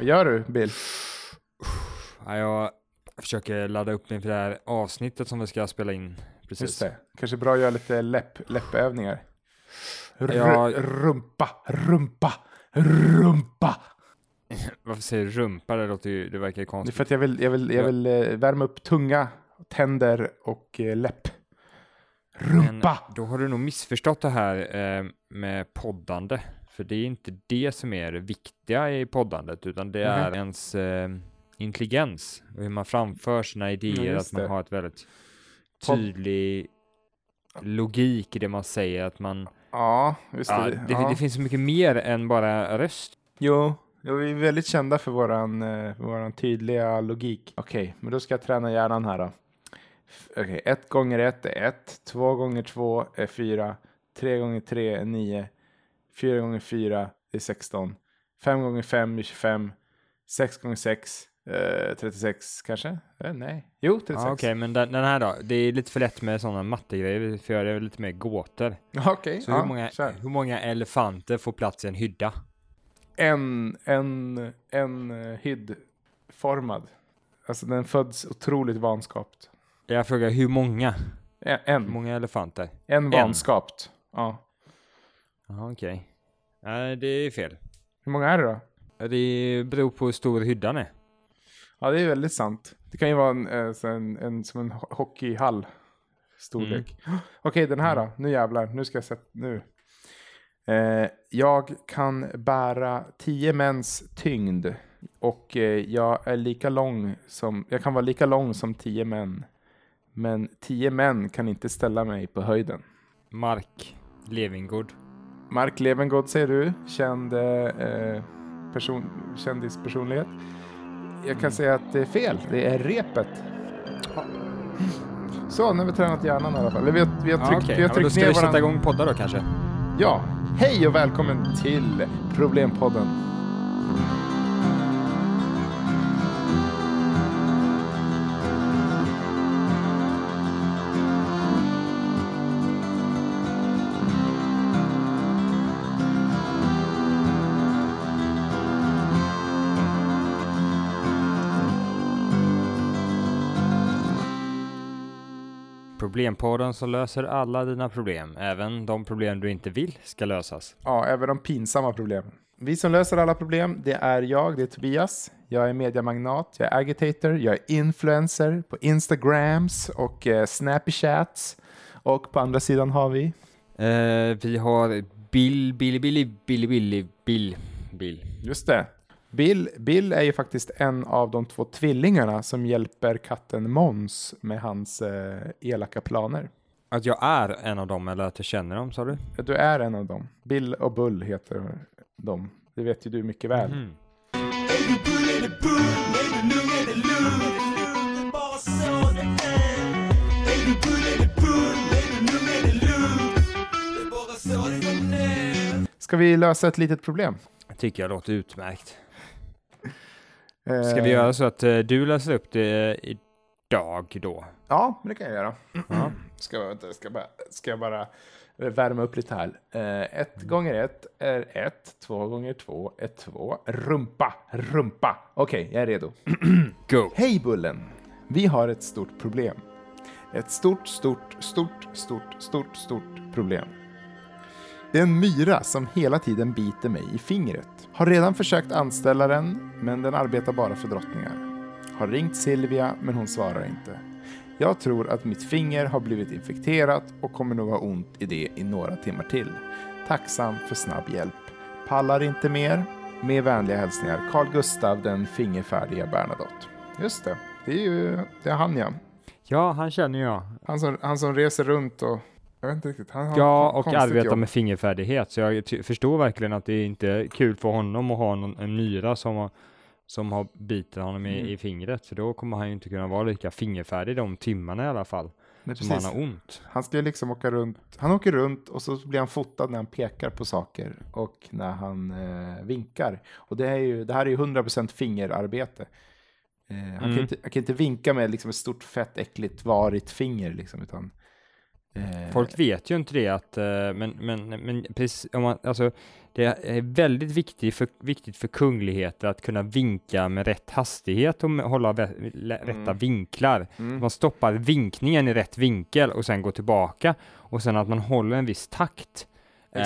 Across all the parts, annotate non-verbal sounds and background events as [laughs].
Vad gör du, Bill? Ja, jag försöker ladda upp inför det här avsnittet som vi ska spela in precis. Just det. Kanske bra att göra lite läpp, läppövningar. R- Ja. Rumpa, rumpa, rumpa. Varför säger du rumpa? Det låter ju, det verkar ju Det är konstigt. för att jag vill, jag vill, jag vill eh, värma upp tunga, tänder och eh, läpp. Rumpa! Men då har du nog missförstått det här eh, med poddande. För det är inte det som är det viktiga i poddandet, utan det är Mhm. ens eh, intelligens och hur man framför sina idéer, Ja, att man har ett väldigt tydlig logik i det man säger, att man, Ja, just ja, det. det, ja. det finns så mycket mer än bara röst. Jo, jo, vi är väldigt kända för våran, eh, våran tydliga logik. Okej, men då ska jag träna hjärnan här då. Okej, ett gånger ett är ett, två gånger två är fyra, tre gånger tre är nio, fyra gånger fyra är 16, fem gånger fem är 25, sex gånger sex eh, 36 kanske? Eh, nej, jo 36. Ja, Okej, men den, den här då, det är lite för lätt med sådana mattegrejer, får göra det lite mer gåtor. [laughs] Okej, Så ja, hur, många, kör. hur många elefanter får plats i en hydda? En, en, en uh, hyddformad. Alltså den föds otroligt vanskapt. Jag frågar hur många? En, Hur en, många elefanter? en vanskapt. Ja. Jaha, okej. Nej, det är fel. Hur många är det då? Det beror på hur stor hyddan är. Ja, det är väldigt sant. Det kan ju vara en, eh, en, en, som en ho- hockeyhall storlek. [gasps] Okej, den här då. Nu jävlar. Nu ska jag sätta... Nu. Eh, jag kan bära tio mäns tyngd. Och eh, jag är lika lång som... Jag kan vara lika lång som tio män. Men tio män kan inte ställa mig på höjden. Mark Levengood. Mark Levengood säger du, känd eh, person, kändispersonlighet. Jag kan säga att det är fel, det är repet. Så, nu har vi tränat hjärnan i alla fall. Vi har, vi har Ja, tryckt, okej. vi har Ja, men då tryckt ska ner vi sätta igång poddar då kanske? Ja, hej och välkommen till Problempodden. Problempodden som löser alla dina problem, även de problem du inte vill ska lösas. Ja, även de pinsamma problemen. Vi som löser alla problem, det är jag, det är Tobias. Jag är mediamagnat, jag är agitator, jag är influencer på Instagrams och eh, Snappychats. Och på andra sidan har vi... Eh, vi har Bill, Billy, Billy, Billy, Billy, Bill, Bill. Just det. Bill, Bill är ju faktiskt en av de två tvillingarna som hjälper katten Måns med hans eh, elaka planer. Att jag är en av dem, eller att jag känner dem, sa du? Du är en av dem. Bill och Bull heter de. Det vet ju du mycket väl. Mhm. Ska vi lösa ett litet problem? Tycker jag låter utmärkt. Eh, Ska vi göra så att eh, du läser upp det idag då? Ja, det kan jag göra. Ja. Ska, jag- vänta, ska, bara, ska jag bara eh, värma upp lite här. Eh, ett gånger ett är ett, två gånger två är två. Rumpa, rumpa. Okej, jag är redo. [clears throat] Go! Hej Bullen! Vi har ett stort problem. Ett stort, stort, stort, stort, stort, stort problem. Det är en myra som hela tiden biter mig i fingret. Har redan försökt anställa den, men den arbetar bara för drottningar. Har ringt Silvia, men hon svarar inte. Jag tror att mitt finger har blivit infekterat och kommer nog ha ont i det i några timmar till. Tacksam för snabb hjälp. Pallar inte mer. Med vänliga hälsningar Carl Gustav, den fingerfärdiga Bernadotte. Just det, det är ju det är han ja. Ja, han känner jag. Han som, han som reser runt och... Jag vet inte riktigt. Han har Ja, och arbetar jobb. med fingerfärdighet. Så jag förstår verkligen att det inte är kul för honom att ha någon, en myra som har, som har bitit honom i, Mm. i fingret. För då kommer han ju inte kunna vara lika fingerfärdig de timmarna i alla fall. Men Som precis. han har ont. Han ska ju liksom åka runt. Han åker runt och så blir han fotad när han pekar på saker och när han eh, vinkar. Och det, är ju, det här är ju 100% fingerarbete. Eh, han, kan Mm. inte, han kan inte vinka med liksom ett stort fett äckligt varigt finger liksom, utan Folk vet ju inte det att, eh, men, men, men precis, om man, alltså, det är väldigt viktigt för, viktigt för kungligheter att kunna vinka med rätt hastighet och hålla rätta Mm. vinklar. mm. Man stoppar vinkningen i rätt vinkel och sen går tillbaka och sen att man håller en viss takt. Eh,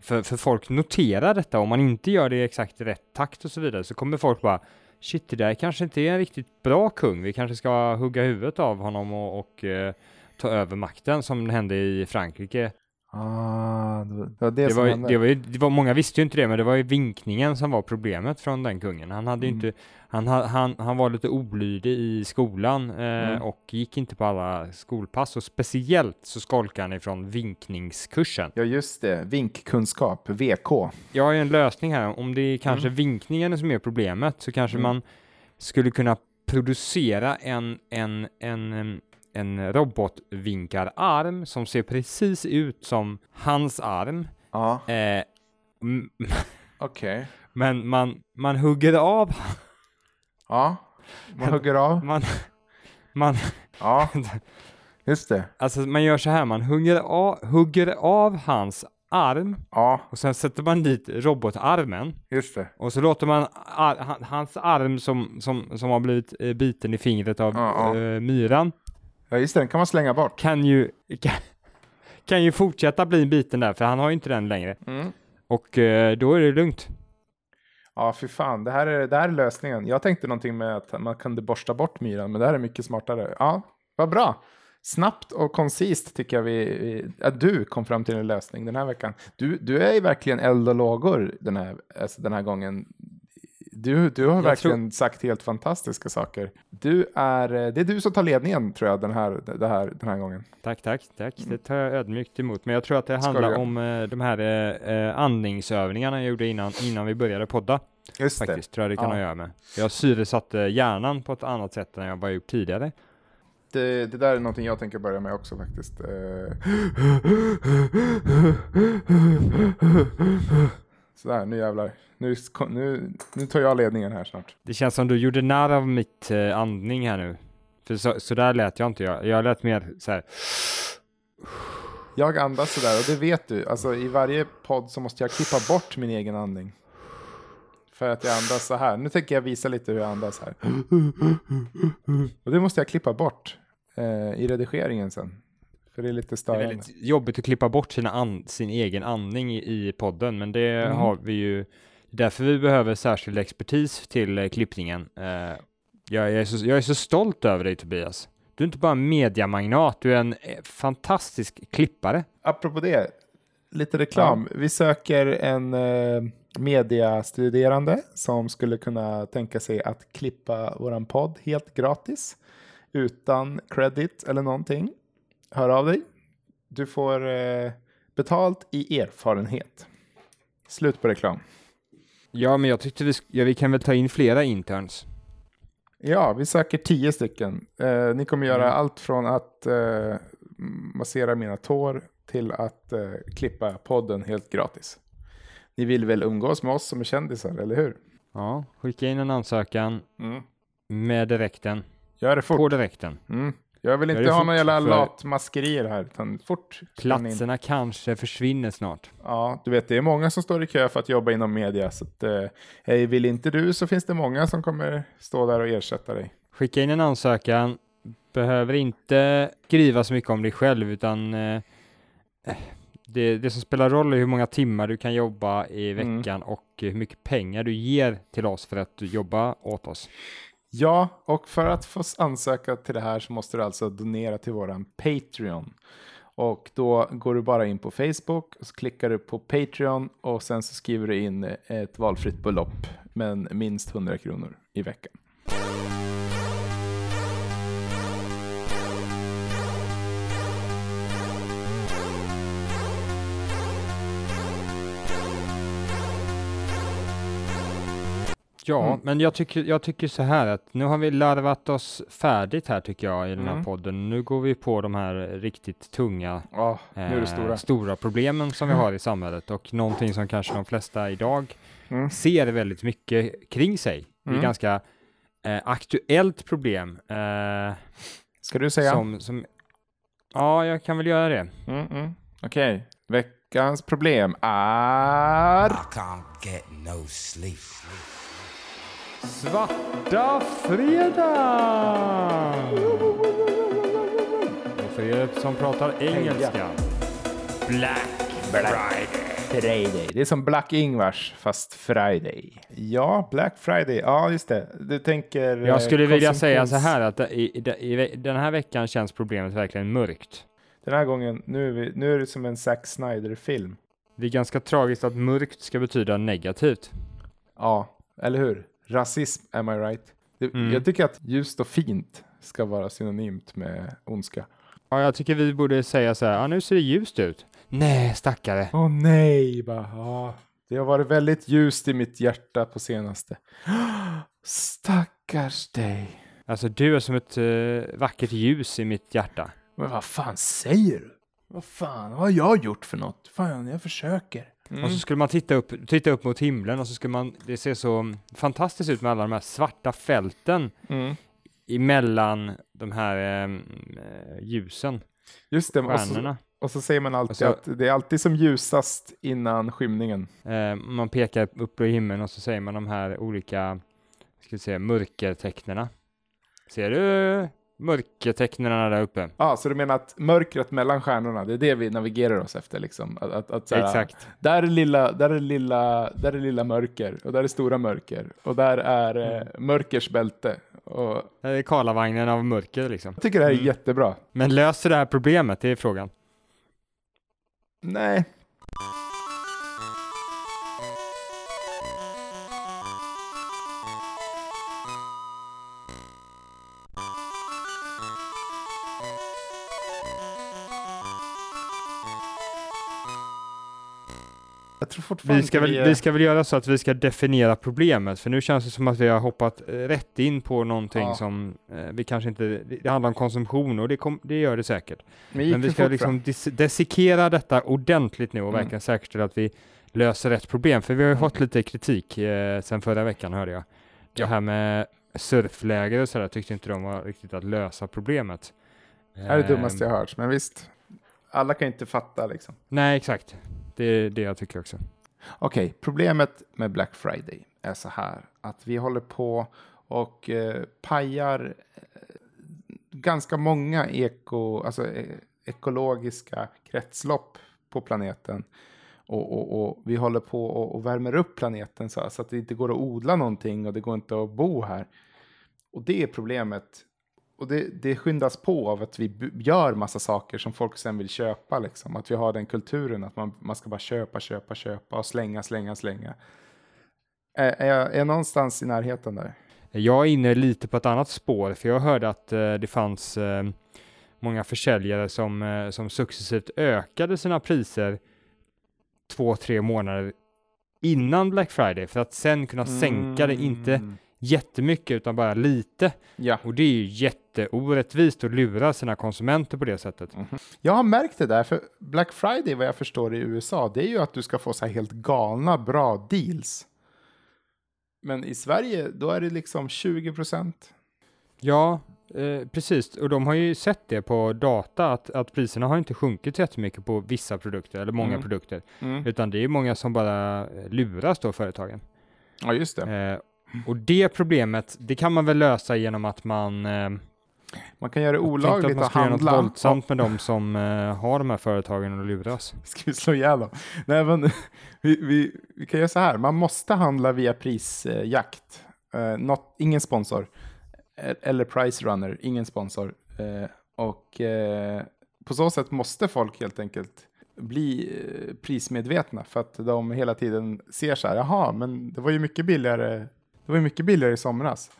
för, för folk noterar detta, om man inte gör det i exakt rätt takt och så vidare så kommer folk bara Shit, det där kanske inte är en riktigt bra kung, vi kanske ska hugga huvudet av honom och, och eh, ta över makten som hände i Frankrike. Ah, det var det, var det, Det som var, ju- hände. det var ju, det var, många visste ju inte det, men det var ju vinkningen som var problemet från den kungen. Han hade Mm. inte, han, ha- han, han var lite olydig i skolan eh, Mm. och gick inte på alla skolpass och speciellt så skolkade han ifrån vinkningskursen. Ja, just det. Vinkkunskap, VK. Jag har ju en lösning här, om det är kanske vinkningen som är problemet så kanske Mm. man skulle kunna producera en, en, en, en robotvinkararm som ser precis ut som hans arm. Ja, Eh, okej. Men man, man hugger av, Ja, man hugger av. man, man, Ja, just det. alltså man gör så här, man hugger av, hugger av hans arm Ja, och sen sätter man dit robotarmen just det. och så låter man ar, han, hans arm som, som, som har blivit eh, biten i fingret av Ja, ja. eh, myran Ja, just det. Den kan man slänga bort. kan ju, kan, kan ju fortsätta bli biten där för han har ju inte den längre Mm. och eh, då är det lugnt. Ja, fy fan. Det här, är, det här är lösningen. Jag tänkte någonting med att man kunde borsta bort myran, men det här är mycket smartare. Ja, vad bra. Snabbt och koncist tycker jag vi, vi att du kom fram till en lösning den här veckan. Du, du är ju verkligen eld och lågor den här, alltså den här gången. Du, du har Jag verkligen sagt helt fantastiska saker. Du är, eh, det är du som tar ledningen tror jag den här, det här, den här gången. Tack, tack, tack. Det tar jag ödmjukt emot. Men jag tror att det handlar Skojar. om eh, de här eh, eh, andningsövningarna jag gjorde innan, innan vi började podda. Just Faktiskt, tror jag det kan Ja. ha att göra med. Jag syresatte hjärnan på ett annat sätt än jag bara gjort tidigare. Det, det där är någonting jag tänker börja med också faktiskt. [laughs] Sådär, nu jävlar. Nu, nu, nu tar jag ledningen här snart. Det känns som du gjorde narr av mitt eh, andning här nu. För så, så där lät jag inte. Jag, jag lät mer så här. Jag andas sådär och det vet du. Alltså i varje podd så måste jag klippa bort min egen andning. För att jag andas så här. Nu tänker jag visa lite hur jag andas här. Och det måste jag klippa bort eh, i redigeringen sen. För det är lite Det är störande. väldigt jobbigt att klippa bort sina sin egen andning i, i podden, men det Mm. har vi ju. Därför vi behöver särskild expertis till eh, klippningen. Eh, jag, är så, jag är så stolt över dig Tobias. Du är inte bara en mediamagnat, du är en eh, fantastisk klippare. Apropå det, lite reklam. Vi söker en eh, mediastuderande som skulle kunna tänka sig att klippa våran podd helt gratis utan credit eller någonting. Hör av dig. Du får eh, betalt i erfarenhet. Slut på reklam. Ja, men jag tyckte vi, ja, vi kan väl ta in flera interns. Ja, vi söker tio stycken. Eh, ni kommer göra Mm. allt från att eh, massera mina tår till att eh, klippa podden helt gratis. Ni vill väl umgås med oss som är kändisar, eller hur? Ja, skicka in en ansökan med direkten, Gör det fort. på direkten. Mm. Jag vill inte ha några jävla för- latmaskerier här, utan fort. Platserna kanske försvinner snart. Ja, du vet, det är många som står i kö för att jobba inom media, så att, eh, vill inte du så finns det många som kommer stå där och ersätta dig. Skicka in en ansökan. Behöver inte skriva så mycket om dig själv, utan eh, eh, det, det som spelar roll är hur många timmar du kan jobba i Mm. veckan och hur mycket pengar du ger till oss för att jobba åt oss. Ja, och för att få ansöka till det här så måste du alltså donera till våran Patreon. Och då går du bara in på Facebook och så klickar du på Patreon och sen så skriver du in ett valfritt belopp, men minst 100 kronor i veckan. Ja, Mm. men jag tycker, jag tycker så här att nu har vi larvat oss färdigt här tycker jag i den här Mm. podden. Nu går vi på de här riktigt tunga Ja, nu är det eh, stora. stora problemen som vi har i samhället och någonting som kanske de flesta idag Mm. ser väldigt mycket kring sig. Det är Mm. ganska eh, aktuellt problem. Eh, Ska du säga? som, som, Ja, jag kan väl göra det. Mm, mm. Okej, veckans problem är... I can't get no sleep. Svarta fredag! Och för er som pratar engelska. Black Friday. Friday. Det är som Black Ingvars, fast Friday. Ja, Black Friday. Ja, just det. Du tänker... eh, Jag skulle vilja säga så här att i, i, i den här veckan känns problemet verkligen mörkt. Den här gången, nu är, vi, nu är det som en Zack Snyder-film. Det är ganska tragiskt att mörkt ska betyda negativt. Ja, eller hur? Rasism, am I right? Mm. Jag tycker att ljust och fint ska vara synonymt med ondska. Ja, jag tycker vi borde säga så här, ja nu ser det ljust ut. Nej, stackare. Åh nej, bara, ja. Det har varit väldigt ljust i mitt hjärta på senaste. [gasps] Stackars dig. Alltså du är som ett eh, vackert ljus i mitt hjärta. Men vad fan säger du? Vad fan, vad har jag gjort för något? Fan, jag försöker. Mm. Och så skulle man titta upp, titta upp mot himlen och så skulle man, det ser så fantastiskt ut med alla de här svarta fälten Mm. emellan de här eh, ljusen, Just det, och så, stjärnorna. och så säger man alltid Och så- att det är alltid som ljusast innan skymningen. Eh, man pekar upp i himlen och så säger man de här olika, ska vi säga, mörkertecknena. Ser du mörkertecknena där uppe? Ja, så du menar att mörkret mellan stjärnorna, det är det vi navigerar oss efter liksom? Att, att, att, så här, Exakt. Där är lilla, där är lilla, där är lilla mörker och där är stora mörker och där är eh, mörkers bälte. Och Det är Karlavagnen av mörker liksom. jag tycker det här är Mm. jättebra. Men löser det här problemet? Det är frågan. Nej. Jag tror fortfarande Vi ska, väl, vi ska väl göra så att vi ska definiera problemet, för nu känns det som att vi har hoppat rätt in på någonting Ja. som eh, vi kanske inte, det, handlar om konsumtion och det, kom, det gör det säkert. Men, Men vi ska liksom dis- dissekera detta ordentligt nu och Mm. verkligen säkerställa att vi löser rätt problem, för vi har ju fått lite kritik eh, sen förra veckan hörde jag. Det Ja. här med surfläger och sådär tyckte inte de var riktigt att lösa problemet. Det är det dummaste Ehm, jag hört, men visst. Alla kan inte fatta liksom. Nej, exakt. Det är det jag tycker också. Okej, problemet med Black Friday är så här att vi håller på och eh, pajar eh, ganska många eko, alltså, eh, ekologiska kretslopp på planeten. Och, och, och vi håller på och, och värmer upp planeten så, så att det inte går att odla någonting och det går inte att bo här. Och det är problemet. Och det, det skyndas på av att vi gör massa saker som folk sen vill köpa. Liksom. Att vi har den kulturen att man, man ska bara köpa, köpa, köpa och slänga, slänga, slänga. Är, är, jag, är jag någonstans i närheten där? Jag är inne lite på ett annat spår, för jag hörde att eh, det fanns eh, många försäljare som, eh, som successivt ökade sina priser två, tre månader innan Black Friday för att sen kunna sänka det, inte Mm. Jättemycket utan bara lite. Ja. Och det är ju jätteorättvist att lura sina konsumenter på det sättet. Jag har märkt det där, för Black Friday vad jag förstår i USA, det är ju att du ska få så här helt galna bra deals. Men i Sverige, då är det liksom 20 procent. Ja, eh, precis. Och de har ju sett det på data att, att priserna har inte sjunkit jättemycket på vissa produkter, eller många Mm. produkter. Mm. Utan det är många som bara eh, luras då, företagen. Ja, just det. Eh, och det problemet, det kan man väl lösa genom att man eh, Man kan göra det olagligt att man att ska göra något handla. våldsamt med de som eh, har de här företagen och luras. [laughs] Ska vi slå ihjäl dem? Nej, men [laughs] vi, vi, vi kan göra så här. Man måste handla via prisjakt. Eh, not, ingen sponsor. Eh, Eller Price Runner, ingen sponsor. Eh, och eh, på så sätt måste folk helt enkelt bli eh, prismedvetna för att de hela tiden ser så här, jaha, men det var ju mycket billigare, det var ju mycket billigare i somras.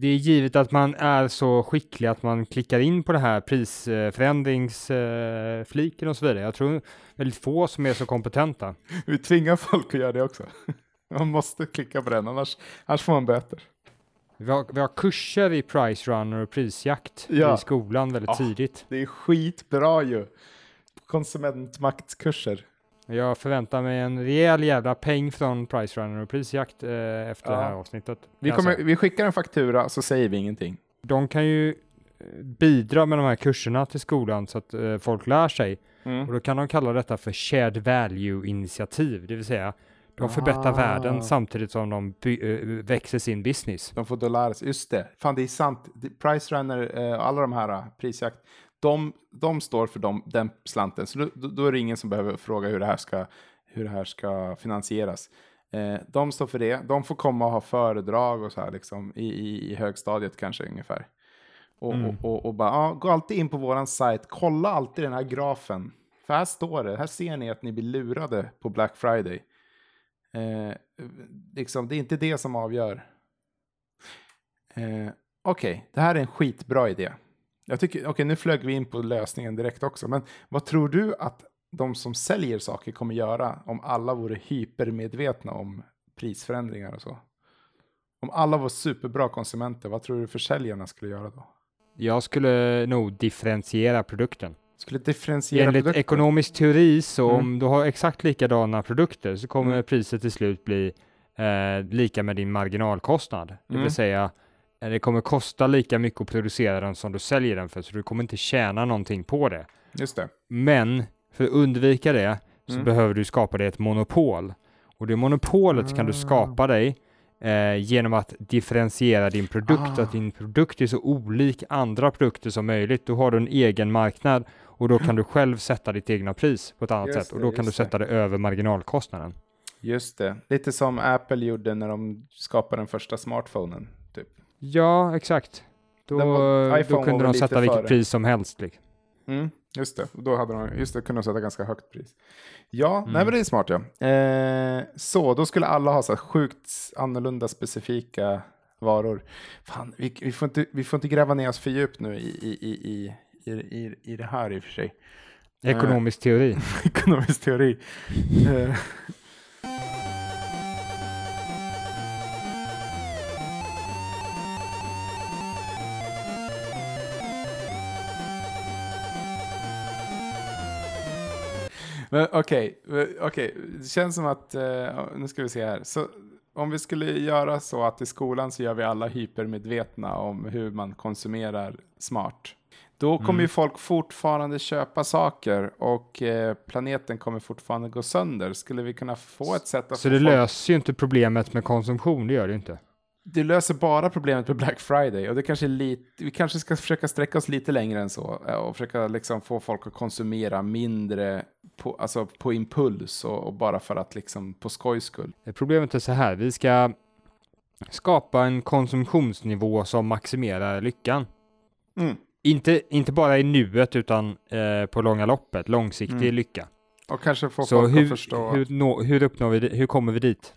Det är givet att man är så skicklig att man klickar in på det här prisförändringsfliken och så vidare. Jag tror väldigt få som är så kompetenta. Vi tvingar folk att göra det också. [laughs] Man måste klicka på den, annars, annars får man böter. Vi har, vi har kurser i price runner och prisjakt Ja. i skolan väldigt Ja. tidigt. Det är skitbra ju. Konsumentmaktkurser. Jag förväntar mig en rejäl jävla peng från price runner och prisjakt eh, efter Ja. det här avsnittet. Vi, kommer, vi skickar en faktura så säger vi ingenting. De kan ju bidra med de här kurserna till skolan så att eh, folk lär sig. Mm. Och då kan de kalla detta för shared value-initiativ, det vill säga de förbättrar Ah. världen samtidigt som de by- eh, växer sin business. De får sig, just det, fan det är sant. Price Runner, eh, alla de här eh, prisjakt, de, de står för dem, den slanten. Så då, då, är det ingen som behöver fråga hur det här ska, hur det här ska finansieras. Eh, de står för det, de får komma och ha föredrag och så här liksom i, i, i högstadiet kanske ungefär. Och, Mm. och, och, och bara, ja, gå alltid in på våran sajt, kolla alltid den här grafen. För här står det, här ser ni att ni blir lurade på Black Friday. Eh, liksom, det är inte det som avgör. Eh, Okej, det här är en skitbra idé. Jag tycker, okej, nu flög vi in på lösningen direkt också, men vad tror du att de som säljer saker kommer göra om alla vore hypermedvetna om prisförändringar och så? Om alla var superbra konsumenter, vad tror du försäljarna skulle göra då? Jag skulle nog differentiera produkten. Skulle differentiera Enligt produkter? ekonomisk teori så Mm. om du har exakt likadana produkter så kommer Mm. priset till slut bli eh, lika med din marginalkostnad. Det Mm. vill säga eh, det kommer kosta lika mycket att producera den som du säljer den för så du kommer inte tjäna någonting på det. Just det. Men för att undvika det så Mm. behöver du skapa dig ett monopol. Och det monopolet kan du Ah. skapa dig eh, genom att differentiera din produkt, Ah. att din produkt är så olik andra produkter som möjligt. Då har du en egen marknad och då kan du själv sätta ditt egna pris på ett annat Just sätt och då kan du just det. sätta det över marginalkostnaden. Just det. Lite som Apple gjorde när de skapade den första smartphonen. Ja, exakt. Då, då kunde de sätta vilket före. pris som helst. Liksom. Mm, just det. Då hade de, just det, kunde de sätta ganska högt pris. Ja, Mm. nej men det är smart ja. Eh, så, då skulle alla ha så sjukt annorlunda specifika varor. Fan, vi, vi, får inte, vi får inte gräva ner oss för djupt nu i, i, i, i, i, i, i det här i och för sig. Eh. [laughs] Ekonomisk teori. [laughs] Ekonomisk teori. Men okej, eh, okej. det känns som att, eh, nu ska vi se här. Så om vi skulle göra så att i skolan så gör vi alla hypermedvetna om hur man konsumerar smart. Då kommer Mm. ju folk fortfarande köpa saker och eh, planeten kommer fortfarande gå sönder. Skulle vi kunna få ett sätt att Så det folk... löser ju inte problemet med konsumtion, det gör det inte. Det löser bara problemet med Black Friday och det kanske är lite, vi kanske ska försöka sträcka oss lite längre än så eh, och försöka liksom få folk att konsumera mindre på, alltså på impuls och, och bara för att liksom på skojs skull. Problemet är så här, vi ska skapa en konsumtionsnivå som maximerar lyckan. Mm. Inte, inte bara i nuet utan eh, på långa loppet, långsiktig Mm. lycka. Och kanske få Så folk hur, att förstå. hur, nå, hur uppnår vi hur kommer vi dit?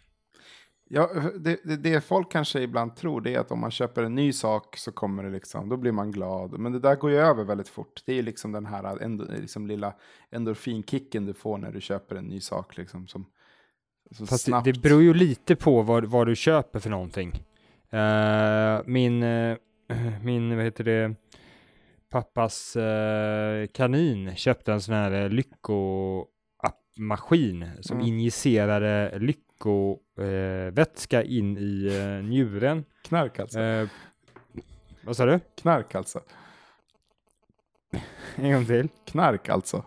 Ja, det, det, det folk kanske ibland tror det är att om man köper en ny sak så kommer det liksom, då blir man glad. Men det där går ju över väldigt fort. Det är liksom den här ändå, liksom lilla endorfinkicken du får när du köper en ny sak liksom som, som Fast det, snabbt. det beror ju lite på vad, vad du köper för någonting. Eh, min, eh, min, vad heter det, pappas eh, kanin köpte en sån här lyckomaskin som Mm. injicerade lyckovätska eh, vätska in i eh, njuren. Knark alltså. Eh, vad sa du? Knark alltså. [laughs] En gång till. Knark alltså. Ja,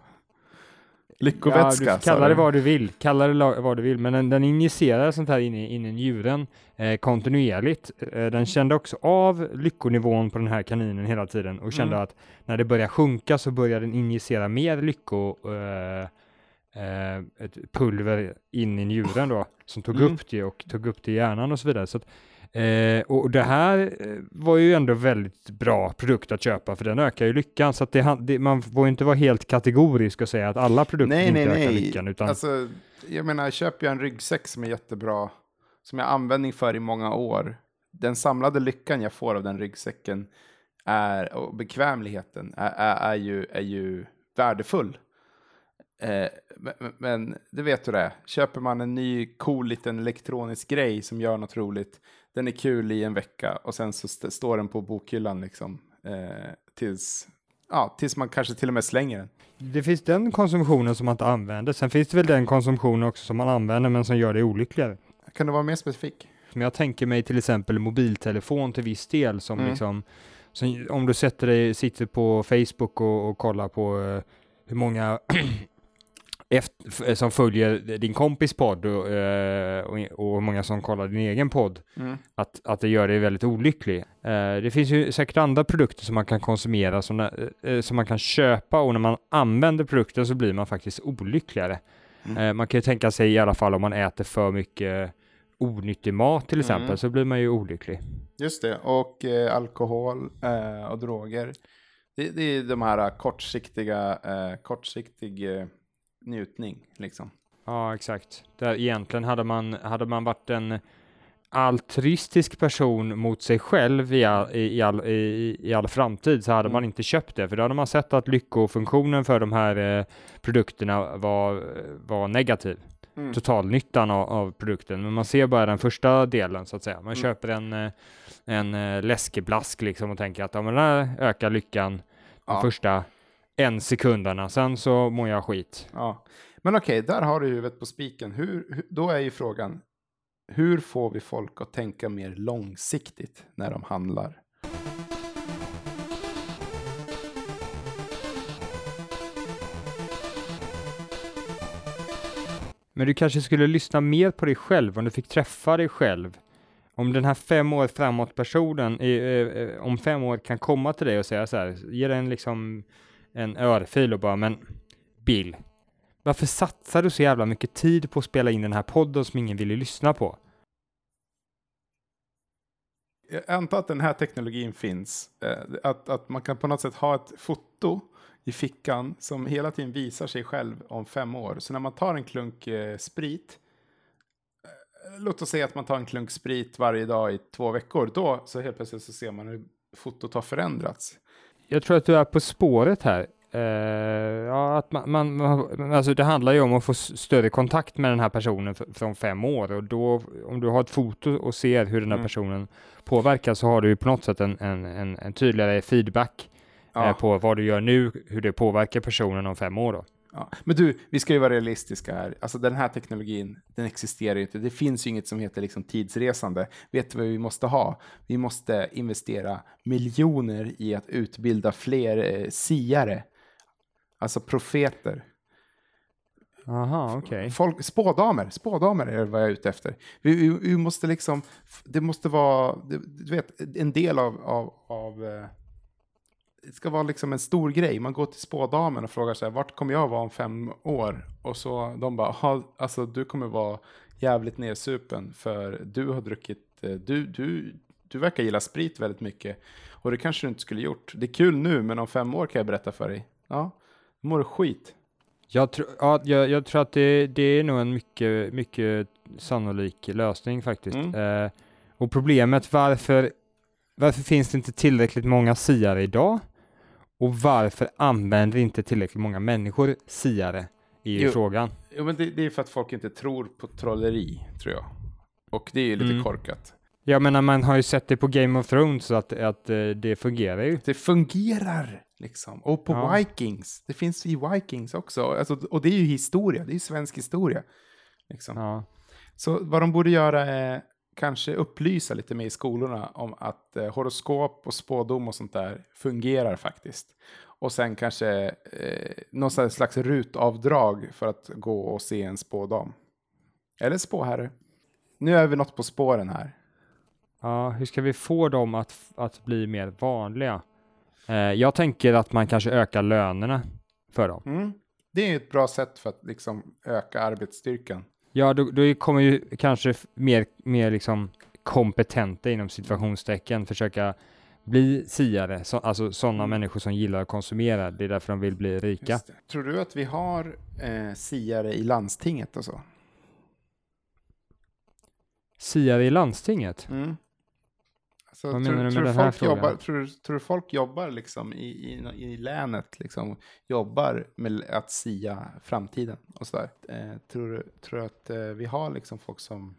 Lyckovätska. du får sa kalla det du. vad du vill, kalla det vad du vill, men den, den injicerar sånt här in i, in i njuren eh, kontinuerligt. Eh, den kände också av lyckonivån på den här kaninen hela tiden och kände Mm. att när det börjar sjunka så börjar den injicera mer lycko eh, eh, ett pulver in i njuren då, som tog Mm. upp det och tog upp det i hjärnan och så vidare. Så att, eh, och det här eh, var ju ändå väldigt bra produkt att köpa för den ökar ju lyckan så att det, det, man får ju inte vara helt kategorisk och säga att alla produkter Nej, inte nej, ökar nej. lyckan utan Alltså, jag menar, köper jag en ryggsäck som är jättebra, som jag har användning för i många år, den samlade lyckan jag får av den ryggsäcken är, och bekvämligheten är, är, är, ju, är ju värdefull. Eh, men, men det vet du det, köper man en ny cool liten elektronisk grej som gör något roligt, den är kul i en vecka och sen så st- står den på bokhyllan liksom eh, tills, ja, tills man kanske till och med slänger den. det finns den konsumtionen som man inte använder. Sen finns det väl den konsumtionen också som man använder men som gör det olyckligare. Kan du vara mer specifik? Som jag tänker mig till exempel mobiltelefon till viss del som Mm. liksom Så om du sätter dig, sitter på Facebook och, och kollar på eh, hur många [clears throat] efter, f- som följer din kompis podd och, eh, och, många som kollar din egen podd, Mm. att, att det gör dig väldigt olycklig. Eh, det finns ju säkert andra produkter som man kan konsumera, som, eh, som man kan köpa och när man använder produkten så blir man faktiskt olyckligare. Mm. Eh, man kan ju tänka sig i alla fall om man äter för mycket onyttig mat till exempel Mm. så blir man ju olycklig. Just det, och eh, alkohol eh, och droger. Det, det är de här eh, kortsiktiga, eh, kortsiktig eh, njutning liksom. Ja, exakt. Där egentligen hade man, hade man varit en altruistisk person mot sig själv i all, i, all, i, i all framtid så hade Mm. man inte köpt det, för då hade man sett att lyckofunktionen för de här eh, produkterna var, var negativ. Mm. Totalnyttan av, av produkten, men man ser bara den första delen så att säga. Man Mm. köper en, eh, en eh, läskeblask liksom och tänker att ja, men den här ökar lyckan de Ja. första en sekunderna, sen så mår jag skit. Ja. Men okej, där har du huvudet på spiken. Hur, då är ju frågan, hur får vi folk att tänka mer långsiktigt när de handlar? Men du kanske skulle lyssna mer på dig själv om du fick träffa dig själv. Om den här fem år framåt personen eh, eh, om fem år kan komma till dig och säga så här, ge dig en liksom en örfil och bara, men Bill, varför satsar du så jävla mycket tid på att spela in den här podden som ingen ville lyssna på? Jag antar att den här teknologin finns. Eh, att, att man kan på något sätt ha ett foto i fickan som hela tiden visar sig själv om fem år. Så när man tar en klunk eh, sprit, eh, låt oss säga att man tar en klunk sprit varje dag i två veckor, då så helt plötsligt så ser man hur fotot har förändrats. Jag tror att du är på spåret här. Eh, ja, att man, man, man, alltså det handlar ju om att få större kontakt med den här personen från fem år och då, om du har ett foto och ser hur den här Mm. personen påverkas så har du ju på något sätt en, en, en, en tydligare feedback Ja. eh, på vad du gör nu, hur det påverkar personen om fem år då. Ja. Men du, vi ska ju vara realistiska här. Alltså den här teknologin, den existerar ju inte. Det finns ju inget som heter liksom tidsresande. Vet du vad vi måste ha? Vi måste investera miljoner i att utbilda fler eh, siare. Alltså profeter. Aha. Folk, spådamer, spådamer är vad jag är ute efter. Vi, vi, vi måste liksom, det måste vara, du vet, en del av, av, av eh, ska vara liksom en stor grej. Man går till spådamen och frågar sig vart kommer jag vara om fem år? Och så de bara, "Ha, alltså du kommer vara jävligt nersupen för du har druckit, eh, du, du, du verkar gilla sprit väldigt mycket. Och det kanske du inte skulle gjort. Det är kul nu, men om fem år kan jag berätta för dig. Ja, då mår du skit. Jag, tro, ja, jag, jag tror att det, det är nog en mycket, mycket sannolik lösning faktiskt. Mm. Eh, och problemet varför, varför finns det inte tillräckligt många siare idag? Och varför använder inte tillräckligt många människor siare i Jo. frågan? Jo, men det, det är för att folk inte tror på trolleri, tror jag. Och det är ju lite Mm. korkat. Jag menar, man har ju sett det på Game of Thrones att, att eh, det fungerar ju. Det fungerar, liksom. Och på Ja. Vikings. Det finns i Vikings också. Alltså, och det är ju historia. Det är ju svensk historia. Liksom. Ja. Så vad de borde göra är kanske upplysa lite mer i skolorna om att eh, horoskop och spådom och sånt där fungerar faktiskt. Och sen kanske eh, någon slags rutavdrag för att gå och se en spådam. Eller spåherre. Nu är vi något på spåren här. ja, hur ska vi få dem att, att bli mer vanliga? Eh, jag tänker att man kanske ökar lönerna för dem. Mm. Det är ett bra sätt för att liksom öka arbetsstyrkan. Ja, då, då kommer ju kanske mer, mer liksom kompetenta inom situationstecken försöka bli siare, så, alltså sådana Mm. människor som gillar att konsumera. Det är därför de vill bli rika. Tror du att vi har eh, siare i landstinget och så? Siare i landstinget? Mm. Alltså, Vad tror, menar du med den här folk frågan? jobbar, tror, tror folk jobbar liksom i, i, i länet, liksom, jobbar med att sia framtiden och sådär? Eh, tror, du, att eh, vi har liksom folk som...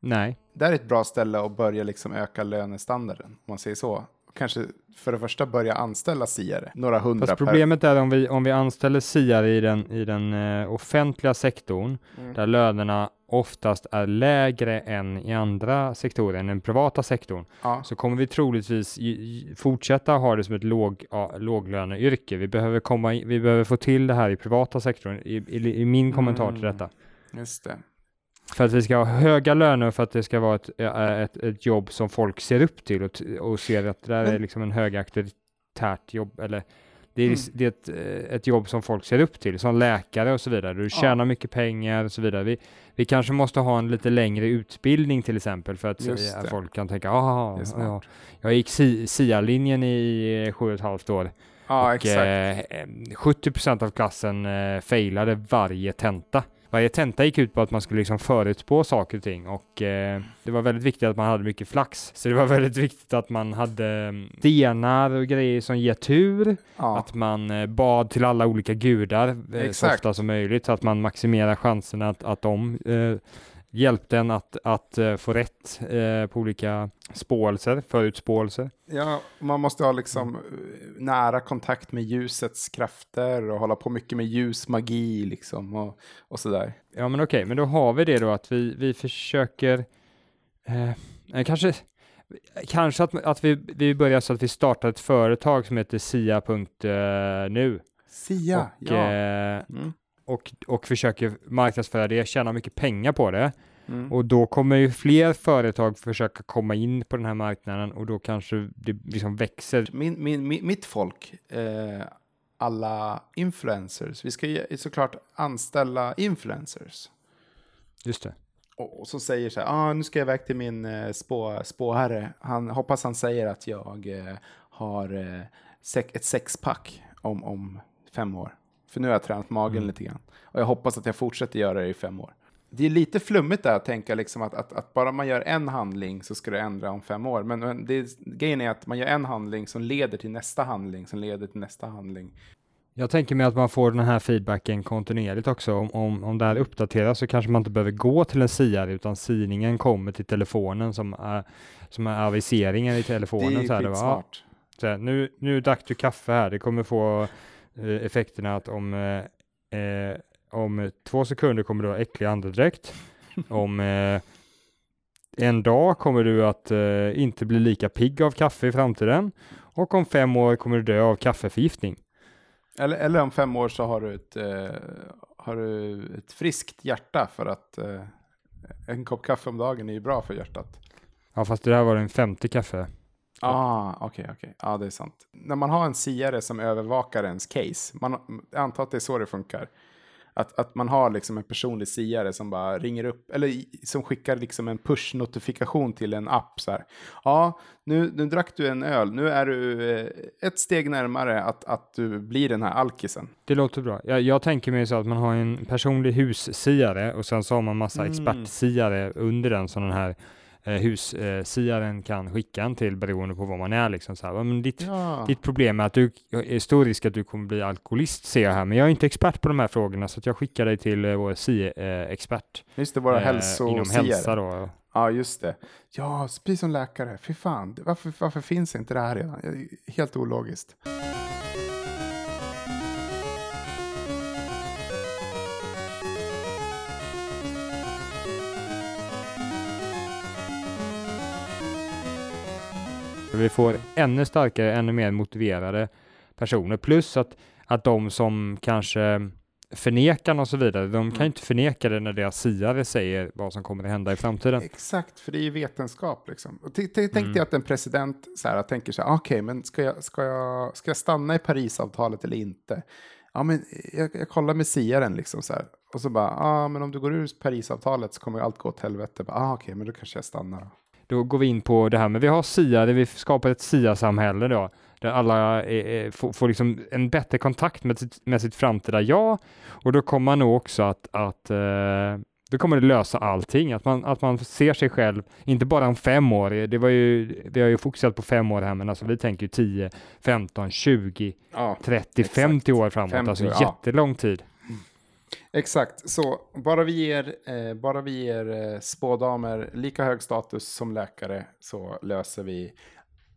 Nej. Det här är ett bra ställe att börja liksom öka lönestandarden, om man säger så. kanske för det första börja anställa siare, några hundra Fast per. problemet är om vi, om vi anställer siare i den, i den eh, offentliga sektorn, Mm. där lönerna oftast är lägre än i andra sektorer, än den privata sektorn, Ja, så kommer vi troligtvis fortsätta ha det som ett låg, ja, låglöneyrke. Vi behöver, komma vi behöver få till det här i privata sektorn, i, i, i min kommentar till Mm. detta. just det. För att vi ska ha höga löner för att det ska vara ett, ett, ett jobb som folk ser upp till och, och ser att det där är liksom en högauktoritärt jobb eller det är, Mm. det är ett, eh, ett jobb som folk ser upp till, som läkare och så vidare. Du Ja. tjänar mycket pengar och så vidare. Vi, vi kanske måste ha en lite längre utbildning till exempel för att det. folk kan tänka, ah, ja, jag gick Si- SIA-linjen i sju och ett halvt år Ja, och eh, eh, 70% av klassen eh, failade varje tenta. Varje tenta gick ut på att man skulle liksom förutspå saker och ting och eh, det var väldigt viktigt att man hade mycket flax. Så det var [laughs] väldigt viktigt att man hade mm, stenar och grejer som ger tur, ja. att man eh, bad till alla olika gudar eh, så ofta som möjligt så att man maximerar chanserna att, att de eh, hjälpte en att, att eh, få rätt eh, på olika spåelser, förutspåelser. Ja, man måste ha liksom eh, nära kontakt med ljusets krafter och hålla på mycket med ljusmagi liksom och, och sådär. Ja men okej, men då har vi det då att vi, vi försöker eh, kanske Kanske att, att vi, vi börjar så att vi startar ett företag som heter sia.nu Sia, och, ja. eh, Mm. Och, och försöker marknadsföra det, tjäna mycket pengar på det. Mm. Och då kommer ju fler företag försöka komma in på den här marknaden och då kanske det liksom växer. Min, min, mi- mitt folk, eh, alla influencers, vi ska ju såklart anställa influencers. Just det. Och, och så säger så här, ah, nu ska jag iväg till min eh, spå, spåherre. Han, hoppas han säger att jag eh, har eh, sex, ett sexpack om, om fem år. För nu har jag tränat magen Mm. lite grann. Och jag hoppas att jag fortsätter göra det i fem år. Det är lite flummigt där att tänka liksom att, att, att bara man gör en handling så ska det ändra om fem år. Men, men det, grejen är att man gör en handling som leder till nästa handling, som leder till nästa handling. Jag tänker mig att man får den här feedbacken kontinuerligt också. Om, om, om det här uppdateras så kanske man inte behöver gå till en siare utan sidningen kommer till telefonen som är, som är aviseringen i Det telefonen. är så här, det var, ja, skitsmart. så här, nu, nu drack du kaffe här, det kommer få effekterna att om, eh, eh, om två sekunder kommer du ha äcklig andedräkt. [laughs] om eh, en dag kommer du att eh, inte bli lika pigg av kaffe i framtiden. Och om fem år kommer du dö av kaffeförgiftning. Eller, eller om fem år så har du ett, eh, har du ett friskt hjärta för att eh, en kopp kaffe om dagen är ju bra för hjärtat. Ja, fast det där var den femte kaffe. Ah, okej, okej. Ja, det är sant. När man har en siare som övervakar ens case, man, jag antar att det är så det funkar. Att, att man har liksom en personlig siare som bara ringer upp, eller som skickar liksom en push-notifikation till en app så här. Ja, nu, nu drack du en öl, nu är du eh, ett steg närmare att, att du blir den här alkisen. Det låter bra. Jag, jag tänker mig så att man har en personlig hussiare och sen så har man massa Mm. expertsiare under den som den här eh, hussiaren kan skicka en till beroende på vad man är liksom så här. "Ja, Men ditt, Ja. ditt problem är att du är stor risk att du kommer bli alkoholist ser jag här, men jag är inte expert på de här frågorna så jag skickar dig till eh, vår SIE-expert. Just det, våra inom hälsosiare. hälsa då. Ja, just det. Ja, precis som läkare. Fy fan, varför, varför finns inte det här redan? Helt ologiskt. Vi får ännu starkare, ännu mer motiverade personer. Plus att, att de som kanske förnekar och så vidare, de kan ju inte förneka det när deras siare säger vad som kommer att hända i framtiden. Exakt, för det är ju vetenskap liksom. Och t- t- Tänk Mm. dig att en president så här, tänker så här, okej, men ska jag, ska, jag, ska jag stanna i Parisavtalet eller inte? Ja, men jag, jag kollar med siaren liksom så här. Och så bara, ja, ah, men om du går ur Parisavtalet så kommer allt gå åt helvete. Ja, ah, okej, men då kanske jag stannar. Då. Går vi in på det här, men vi har siare, vi skapar ett SIA-samhälle då, där alla är, är, får, får liksom en bättre kontakt med sitt, med sitt framtida jag, och då kommer man nog också att, att eh, då kommer det lösa allting, att man, att man ser sig själv, inte bara om fem år, det var ju, vi har ju fokuserat på fem år här, men alltså vi tänker ju 10, 15, 20, Ja, 30, Exakt. 50 år framåt, 50, alltså ja. jättelång tid. Exakt. Så bara vi ger, eh, bara vi ger eh, spådamer lika hög status som läkare så löser vi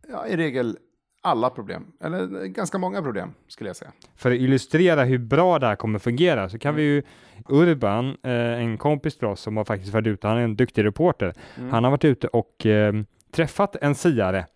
ja, i regel alla problem, eller eh, ganska många problem skulle jag säga. För att illustrera hur bra det här kommer fungera så kan vi ju Urban, eh, en kompis till oss som har faktiskt varit ute, han är en duktig reporter, Mm. han har varit ute och eh, träffat en siare.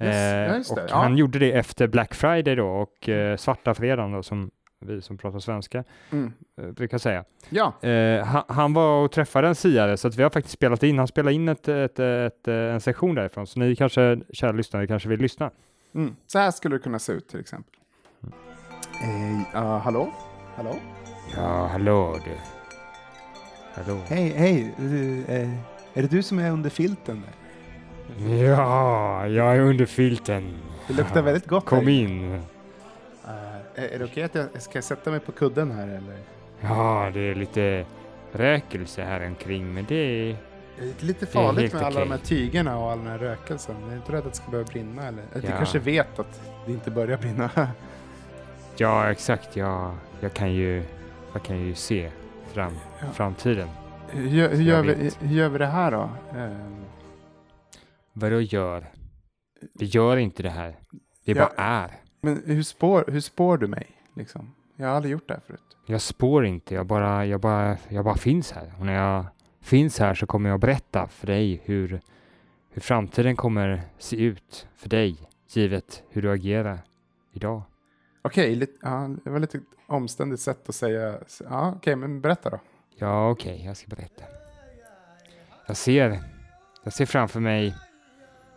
Yes, Eh, och ja. han gjorde det efter Black Friday då och eh, svarta fredagen då som vi som pratar svenska Mm. eh, brukar säga. Ja, Eh, han, han var och träffade en siare så att vi har faktiskt spelat in, han spelade in ett, ett, ett, eh, en sektion därifrån så ni kanske, kära lyssnare, kanske vill lyssna. mm. så här skulle det kunna se ut till exempel. Eh, ja, hallå? Hallå? Ja, hallå du. Hallå. Hej, hej. eh, är det du som är under filten? Ja, jag är under filten. Det luktar väldigt gott Kom här. in. Eh, är är det okej att jag ska sätta mig på kudden här eller? Ja, det är lite rökelse här omkring, men det är... Det är lite är farligt helt med alla de här tygerna och all den här rökelsen. Jag är inte rädd att det ska börja brinna eller? Du Ja. kanske vet att det inte börjar brinna? [laughs] Ja, exakt. Jag, jag, kan, ju, jag kan ju se fram, Ja. framtiden. hur, gör- hur, gör vi, hur gör vi det här då? Ehm, Vadå gör? Vi gör inte det här. Det Ja. bara är. Men hur spår, hur spår du mig? Liksom? Jag har aldrig gjort det här förut. Jag spår inte, jag bara, jag, bara, jag bara finns här. Och när jag finns här så kommer jag berätta för dig hur, hur framtiden kommer se ut för dig, givet hur du agerar idag. Okej, lite, ja, det var lite omständigt sätt att säga. Ja, okej, men berätta då. Ja, okej, jag ska berätta. Jag ser, jag ser framför mig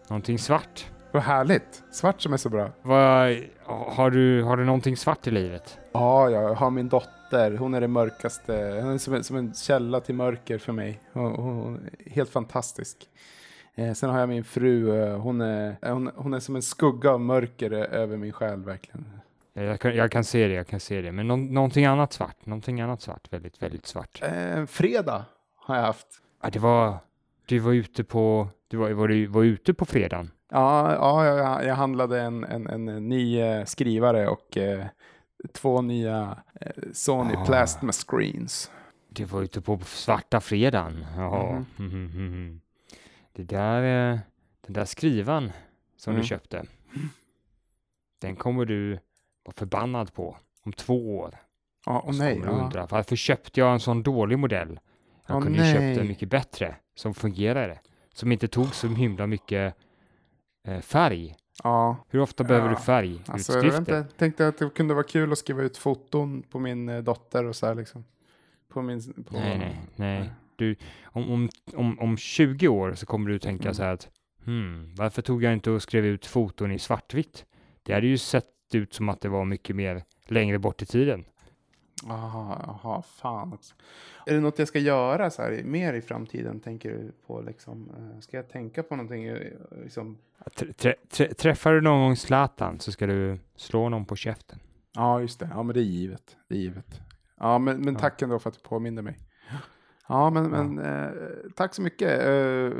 någonting svart. Vad härligt. Svart som är så bra. Vad, har, du, har du någonting svart i livet? Ja, jag har min dotter. Hon är det mörkaste. Hon är som en, som en källa till mörker för mig. Hon, hon är helt fantastisk. Eh, sen har jag min fru. Hon är, hon, hon är som en skugga av mörker över min själ verkligen. Jag kan, jag kan se det, jag kan se det. Men nå, någonting annat svart, någonting annat svart, väldigt, väldigt svart. Eh, fredag har jag haft. Ja, det var, du var ute på, du var, var, du var ute på fredagen. Ja, ja jag, jag handlade en, en, en ny eh, skrivare och eh, två nya eh, Sony Ah. Plasma Screens. Du var ute på svarta fredagen. Ja. Mhm. Det där, eh, den där skrivan som Mm. du köpte, den kommer du vara förbannad på om två år. Ja, Så nej. Ja. undra, varför köpte jag en sån dålig modell? Jag Åh, kunde ju köpt en mycket bättre, som fungerade, som inte tog så himla mycket färg. ja. Hur ofta behöver Ja, du färg? Alltså, jag inte, tänkte att det kunde vara kul att skriva ut foton på min eh, dotter och så här liksom. På min... På, Nej, nej, nej. Du, om, om, om, om 20 år så kommer du tänka Mm. så här att hmm, varför tog jag inte och skrev ut foton i svartvitt? Det hade ju sett ut som att det var mycket mer längre bort i tiden. Aha, aha, fan också. Är det något jag ska göra så här, mer i framtiden, tänker du på liksom? eh, Ska jag tänka på någonting? eh, Liksom? Trä, trä, trä, träffar du någon gång Zlatan så ska du slå någon på käften. Ja, just det. Ja, men det är givet. Det är givet. Ja, men, men Ja. tack ändå för att du påminner mig. Ja, men, men eh, tack så mycket. Eh,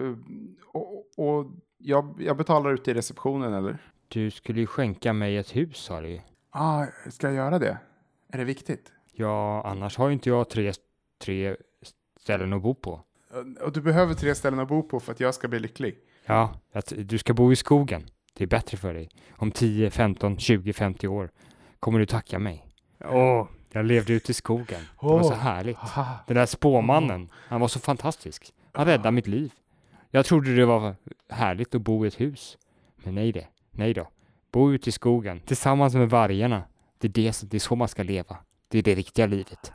och och jag, jag betalar ut i receptionen, eller? Du skulle ju skänka mig ett hus sa du. Ja, ska jag göra det? Är det viktigt? Ja, annars har ju inte jag tre, tre ställen att bo på. Eh, Och du behöver tre ställen att bo på för att jag ska bli lycklig. Ja, att du ska bo i skogen. Det är bättre för dig. Om 10, 15, 20, 50 år kommer du tacka mig. Åh, jag levde ute i skogen. Det var så härligt. Den där spåmannen, han var så fantastisk. Han räddade mitt liv. Jag trodde det var härligt att bo i ett hus. Men nej det, nej då. Bo ute i skogen tillsammans med vargarna. Det är, det, det är så man ska leva. Det är det riktiga livet.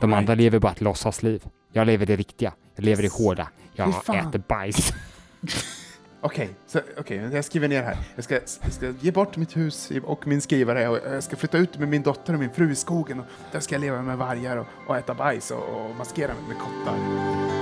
De andra lever bara ett låtsasliv. Jag lever det riktiga. Jag lever det hårda. Jag äter bajs. [laughs] Okej, så okej, jag skriver ner här. Jag ska, jag ska ge bort mitt hus och min skrivare och jag ska flytta ut med min dotter och min fru i skogen och där ska jag leva med vargar och, och äta bajs och, och maskera mig med kottar.